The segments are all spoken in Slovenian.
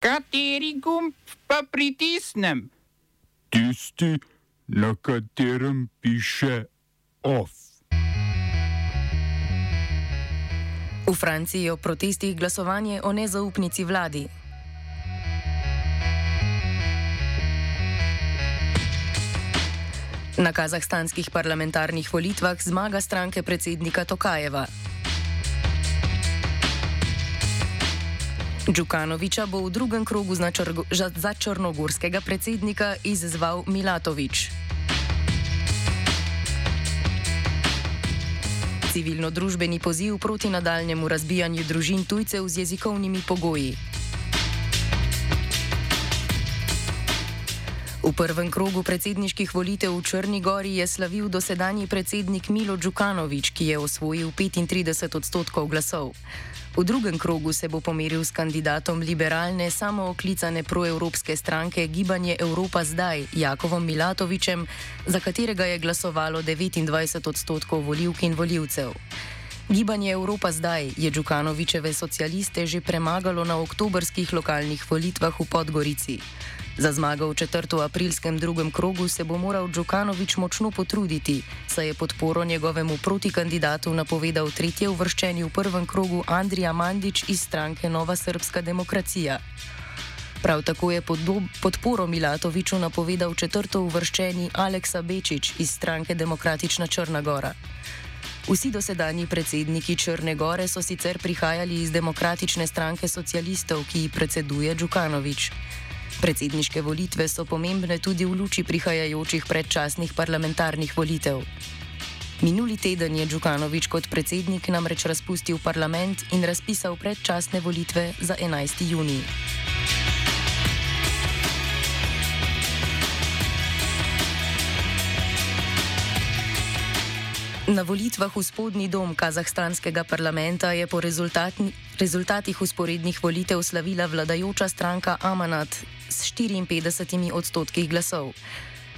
Kateri gumb pa pritisnem? Tisti, na katerem piše OF. V Franciji je o protestih glasovanje o nezaupnici vladi. Na kazahstanskih parlamentarnih volitvah zmaga stranke predsednika Tokajeva. Djukanoviča bo v drugem krogu za črnogorskega predsednika izzval Milatovič. Civilno-družbeni poziv proti nadaljnemu razbijanju družin tujcev z jezikovnimi pogoji. V prvem krogu predsedniških volitev v Črni Gori je slavil dosedanji predsednik Milo Djukanovič, ki je osvojil 35 odstotkov glasov. V drugem krogu se bo pomeril s kandidatom liberalne, samooklicane proevropske stranke Gibanje Evropa zdaj, Jakovom Milatovičem, za katerega je glasovalo 29 odstotkov voljivk in voljivcev. Gibanje Evropa zdaj je Djukanovičeve socialiste že premagalo na oktobrskih lokalnih volitvah v Podgorici. Za zmago v 4. aprilskem drugem krogu se bo moral Djukanovič močno potruditi, saj je podporo njegovemu protikandidatu napovedal tretje uvrščeni v prvem krogu Andrija Mandič iz stranke Nova Srpska demokracija. Prav tako je podporo Milatoviču napovedal četrto uvrščeni Aleksa Bečič iz stranke Demokratična Črna Gora. Vsi dosedanji predsedniki Črne Gore so sicer prihajali iz Demokratične stranke socialistov, ki ji predseduje Djukanovič. Predsedniške volitve so pomembne tudi v luči prihajajočih predčasnih parlamentarnih volitev. Minuli teden je Djukanovič kot predsednik namreč razpustil parlament in razpisal predčasne volitve za 11. junij. Na volitvah v spodnji dom kazahstanskega parlamenta je po rezultatih usporednih volitev slavila vladajoča stranka Amanat s 54 odstotki glasov.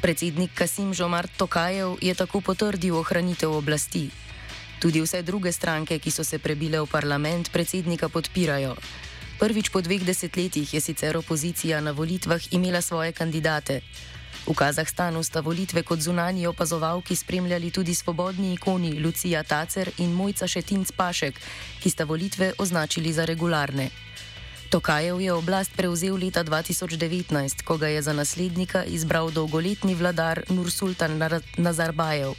Predsednik Kasim Žomar Tokajev je tako potrdil ohranitev oblasti. Tudi vse druge stranke, ki so se prebile v parlament, predsednika podpirajo. Prvič po dveh desetletjih je sicer opozicija na volitvah imela svoje kandidate. V Kazahstanu sta volitve kot zunanji opazovalki spremljali tudi svobodni ikoni Lucija Tacer in Mojca Šetinc Pašek, ki sta volitve označili za regularne. Tokajev je oblast prevzel leta 2019, ko ga je za naslednika izbral dolgoletni vladar Nursultan Nazarbajev.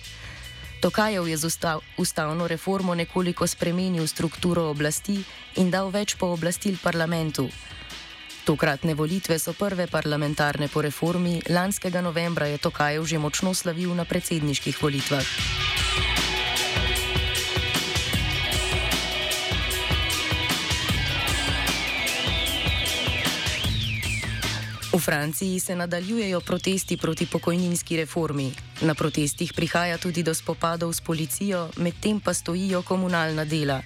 Tokajev je z ustav, ustavno reformo nekoliko spremenil strukturo oblasti in dal več pooblastil parlamentu. Tokratne volitve so prve parlamentarne po reformi, lanskega novembra je Tokajev že močno slavil na predsedniških volitvah. V Franciji se nadaljujejo protesti proti pokojninski reformi. Na protestih prihaja tudi do spopadov s policijo, medtem pa stojijo komunalna dela.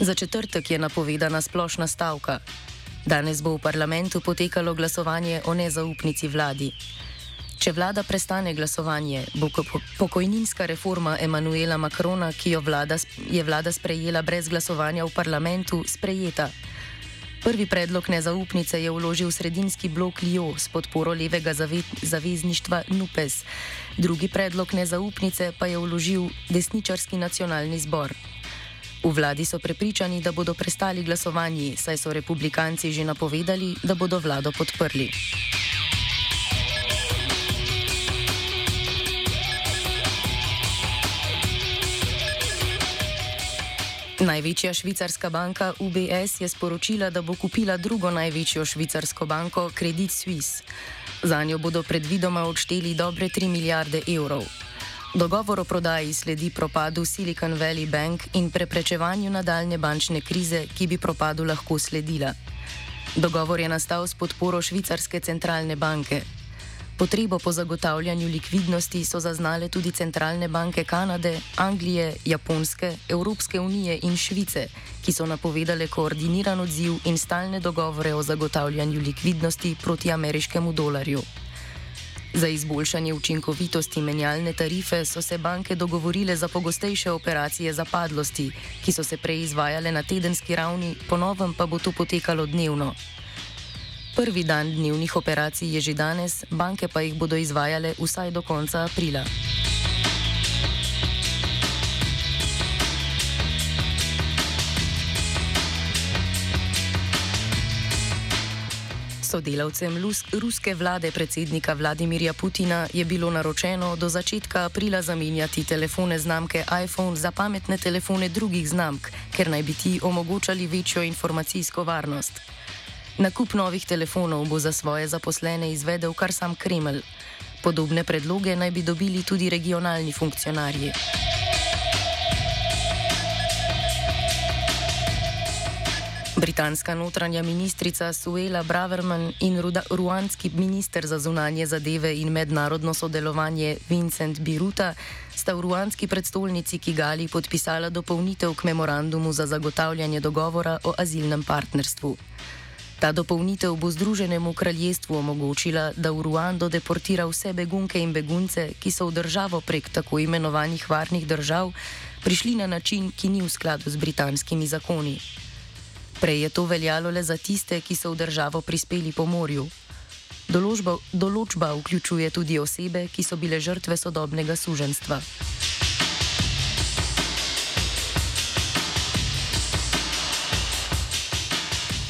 Za četrtek je napovedana splošna stavka. Danes bo v parlamentu potekalo glasovanje o nezaupnici vladi. Če vlada prestane glasovanje, bo pokojninska reforma Emanuela Makrona, ki jo vlada, je vlada sprejela brez glasovanja v parlamentu, sprejeta. Prvi predlog nezaupnice je vložil sredinski blok Ljo s podporo levega zavezništva NUPES, drugi predlog nezaupnice pa je vložil desničarski nacionalni zbor. V vladi so prepričani, da bodo prestali glasovanji, saj so republikanci že napovedali, da bodo vlado podprli. Največja švicarska banka UBS je sporočila, da bo kupila drugo največjo švicarsko banko Credit Suisse. Za njo bodo predvidoma odšteli dobre 3 milijarde evrov. Dogovor o prodaji sledi propadu Silicon Valley Bank in preprečevanju nadaljne bančne krize, ki bi propadu lahko sledila. Dogovor je nastal s podporo švicarske centralne banke. Potrebo po zagotavljanju likvidnosti so zaznale tudi centralne banke Kanade, Anglije, Japonske, Evropske unije in Švice, ki so napovedale koordiniran odziv in stalne dogovore o zagotavljanju likvidnosti proti ameriškemu dolarju. Za izboljšanje učinkovitosti menjalne tarife so se banke dogovorile za pogostejše operacije zapadlosti, ki so se prej izvajale na tedenski ravni, ponovem pa bo to potekalo dnevno. Prvi dan dnevnih operacij je že danes, banke pa jih bodo izvajale vsaj do konca aprila. Sodelavcem ruske vlade predsednika Vladimirja Putina je bilo naročeno do začetka aprila zamenjati telefone znamke iPhone za pametne telefone drugih znamk, ker naj bi ti omogočali večjo informacijsko varnost. Nakup novih telefonov bo za svoje zaposlene izvedel kar sam Kremelj. Podobne predloge naj bi dobili tudi regionalni funkcionarji. Britanska notranja ministrica Suela Braverman in ruanski minister za zunanje zadeve in mednarodno sodelovanje Vincent Biruta sta v ruanski predstolnici Kigali podpisala dopolnitev k memorandumu za zagotavljanje dogovora o azilnem partnerstvu. Ta dopolnitev bo Združenemu kraljestvu omogočila, da v Ruando deportira vse begunke in begunce, ki so v državo prek tako imenovanih varnih držav prišli na način, ki ni v skladu z britanskimi zakoni. Prej je to veljalo le za tiste, ki so v državo prispeli po morju. Določba, določba vključuje tudi osebe, ki so bile žrtve sodobnega suženstva.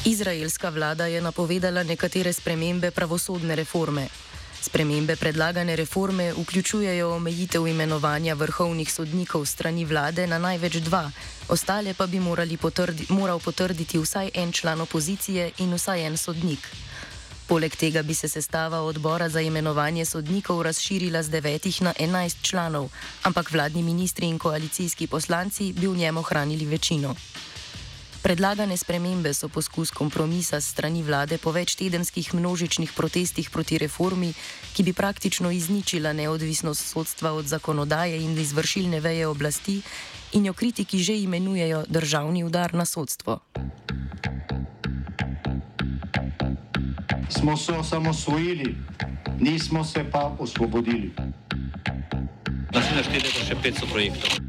Izraelska vlada je napovedala nekatere spremembe pravosodne reforme. Spremembe predlagane reforme vključujejo omejitev imenovanja vrhovnih sodnikov strani vlade na največ dva, ostale pa bi potrdi, moral potrditi vsaj en član opozicije in vsaj en sodnik. Poleg tega bi se sestava odbora za imenovanje sodnikov razširila z devetih na enajst članov, ampak vladni ministri in koalicijski poslanci bi v njem ohranili večino. Predlagane spremembe so poskus kompromisa strani vlade po večtedenskih množičnih protestih proti reformi, ki bi praktično izničila neodvisnost sodstva od zakonodaje in izvršilne veje oblasti in jo kritiki že imenujejo državni udar na sodstvo. Smo se osamosvojili, nismo se pa osvobodili. Naslednje število je še 500 projektov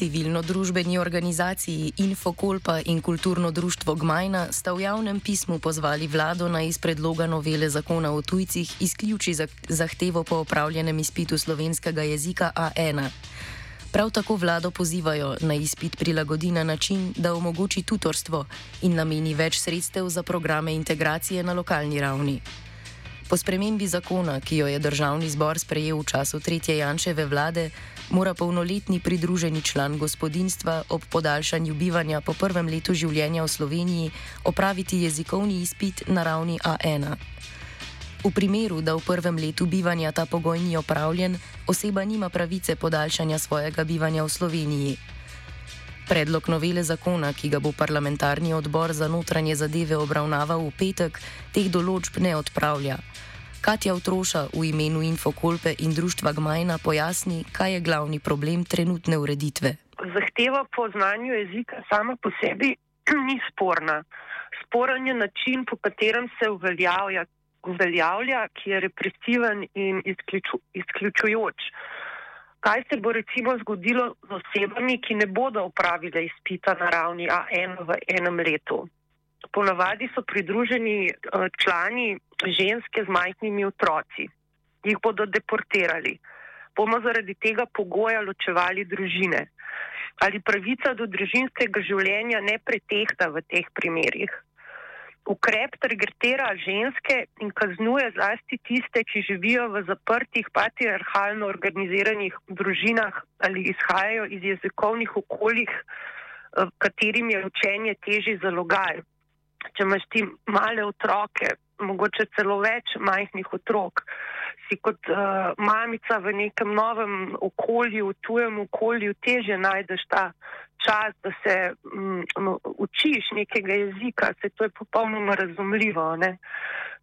Civilno-družbeni organizaciji Infokolpa in kulturno društvo Gmajna sta v javnem pismu pozvali vlado naj iz predloga novele zakona o tujcih izključi zahtevo po opravljenem izpitu slovenskega jezika A1. Prav tako vlado pozivajo na izpit prilagodi na način, da omogoči tutorstvo in nameni več sredstev za programe integracije na lokalni ravni. Po spremembi zakona, ki jo je državni zbor sprejel v času tretje Jančeve vlade, mora polnoletni pridruženi član gospodinstva ob podaljšanju bivanja po prvem letu življenja v Sloveniji opraviti jezikovni izpit na ravni A1. V primeru, da v prvem letu bivanja ta pogoj ni opravljen, oseba nima pravice podaljšanja svojega bivanja v Sloveniji. Predlog novele zakona, ki ga bo parlamentarni odbor za notranje zadeve obravnaval v petek, teh določb ne odpravlja. Katja Utroša v imenu Infokolpe in društva Gmajna pojasni, kaj je glavni problem trenutne ureditve. Zahteva po znanju jezika sama po sebi ni sporna. Sporen je način, po katerem se uveljavlja, uveljavlja ki je represiven in izključu, izključujoč. Kaj se bo recimo zgodilo z osebami, ki ne bodo upravile izpita na ravni A1 v enem letu? Ponavadi so pridruženi eh, člani ženske z majhnimi otroci. Jih bodo deportirali. Bomo zaradi tega pogoja ločevali družine. Ali pravica do družinskega življenja ne pretehta v teh primerjih? Ukrep targetira ženske in kaznuje zlasti tiste, ki živijo v zaprtih, patriarhalno organiziranih družinah ali izhajajo iz jezikovnih okoljih, eh, katerim je učenje teži zalogaj če imaš ti male otroke, mogoče celo več majhnih otrok, si kot uh, mamica v nekem novem okolju, v tujem okolju, teže najdeš ta čas, da se um, učiš nekega jezika, se to je popolnoma razumljivo. Ne?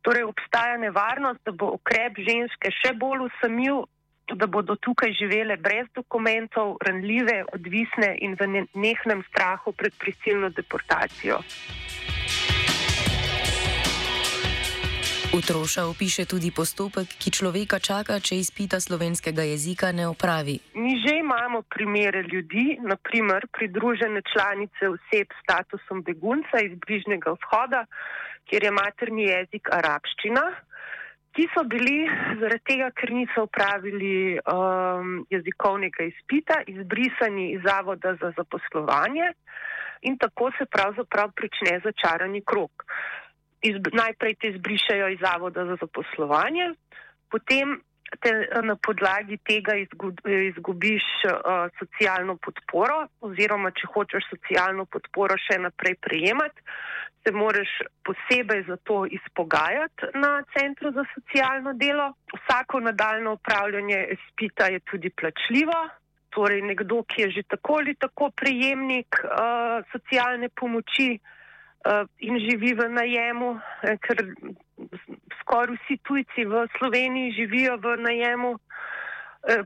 Torej obstaja nevarnost, da bo ukrep ženske še bolj usamil, da bodo tukaj živele brez dokumentov, ranljive, odvisne in v nehnem strahu pred prisilno deportacijo. Utroša opiše tudi postopek, ki človeka čaka, če izpita slovenskega jezika ne opravi. Mi že imamo primere ljudi, naprimer pridružene članice oseb s statusom begunca iz bližnjega vzhoda, kjer je materni jezik arabščina. Ti so bili zaradi tega, ker niso upravili um, jezikovnega izpita, izbrisani iz zavoda za zaposlovanje in tako se pravzaprav prične začarani krok izb, najprej te izbrišajo iz zavoda za zaposlovanje, potem te na podlagi tega izgubiš uh, socialno podporo oziroma če hočeš socialno podporo še naprej prejemati, se moraš posebej za to izpogajati na centru za socialno delo. Vsako nadaljno upravljanje spita je tudi plačljivo. Torej, nekdo, ki je že tako ali tako prejemnik uh, socialne pomoči, uh, in živi v najemu, eh, ker skoraj vsi tujci v Sloveniji živijo v najemu, uh,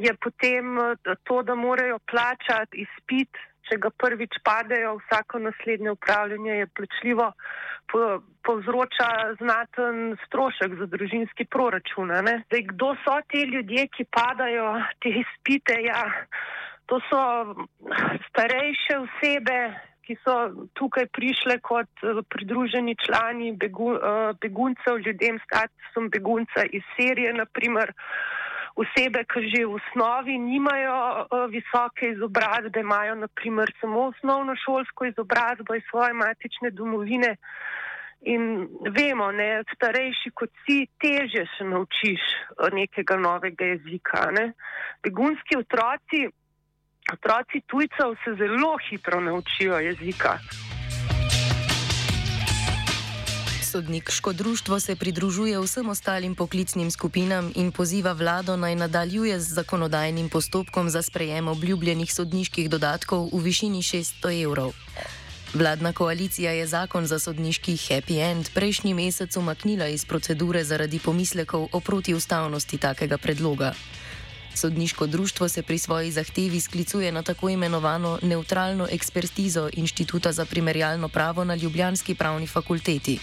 je potem to, da morajo plačati izpit, če ga prvič padejo, vsako naslednje upravljanje je plačljivo, po, povzroča znaten strošek za družinski proračun. Zdaj, kdo so ti ljudje, ki padajo te izpite? Ja, to so starejše osebe, ki so tukaj prišle kot eh, pridruženi člani begu, eh, beguncev, ljudem s statusom begunca iz Sirije, naprimer osebe, ki že v osnovi nimajo eh, visoke izobrazbe, imajo naprimer samo osnovno šolsko izobrazbo iz svoje matične domovine. In vemo, ne, starejši kot si, teže se naučiš nekega novega jezika. Ne. Begunski otroci Otroci tujcev se zelo hitro naučijo jezika. Sodniško društvo se pridružuje vsem ostalim poklicnim skupinam in poziva vlado naj nadaljuje z zakonodajnim postopkom za sprejem obljubljenih sodniških dodatkov v višini 600 evrov. Vladna koalicija je zakon za sodniški happy end prejšnji mesec umaknila iz procedure zaradi pomislekov o protiustavnosti takega predloga. Sodniško društvo se pri svoji zahtevi sklicuje na tako imenovano neutralno ekspertizo Inštituta za primerjalno pravo na Ljubljanski pravni fakulteti.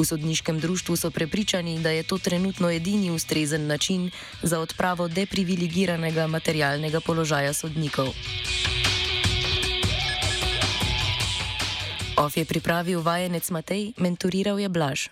V sodniškem društvu so prepričani, da je to trenutno edini ustrezen način za odpravo deprivilegiranega materialnega položaja sodnikov. OF je pripravil vajenec Matej, mentoriral je Blaž.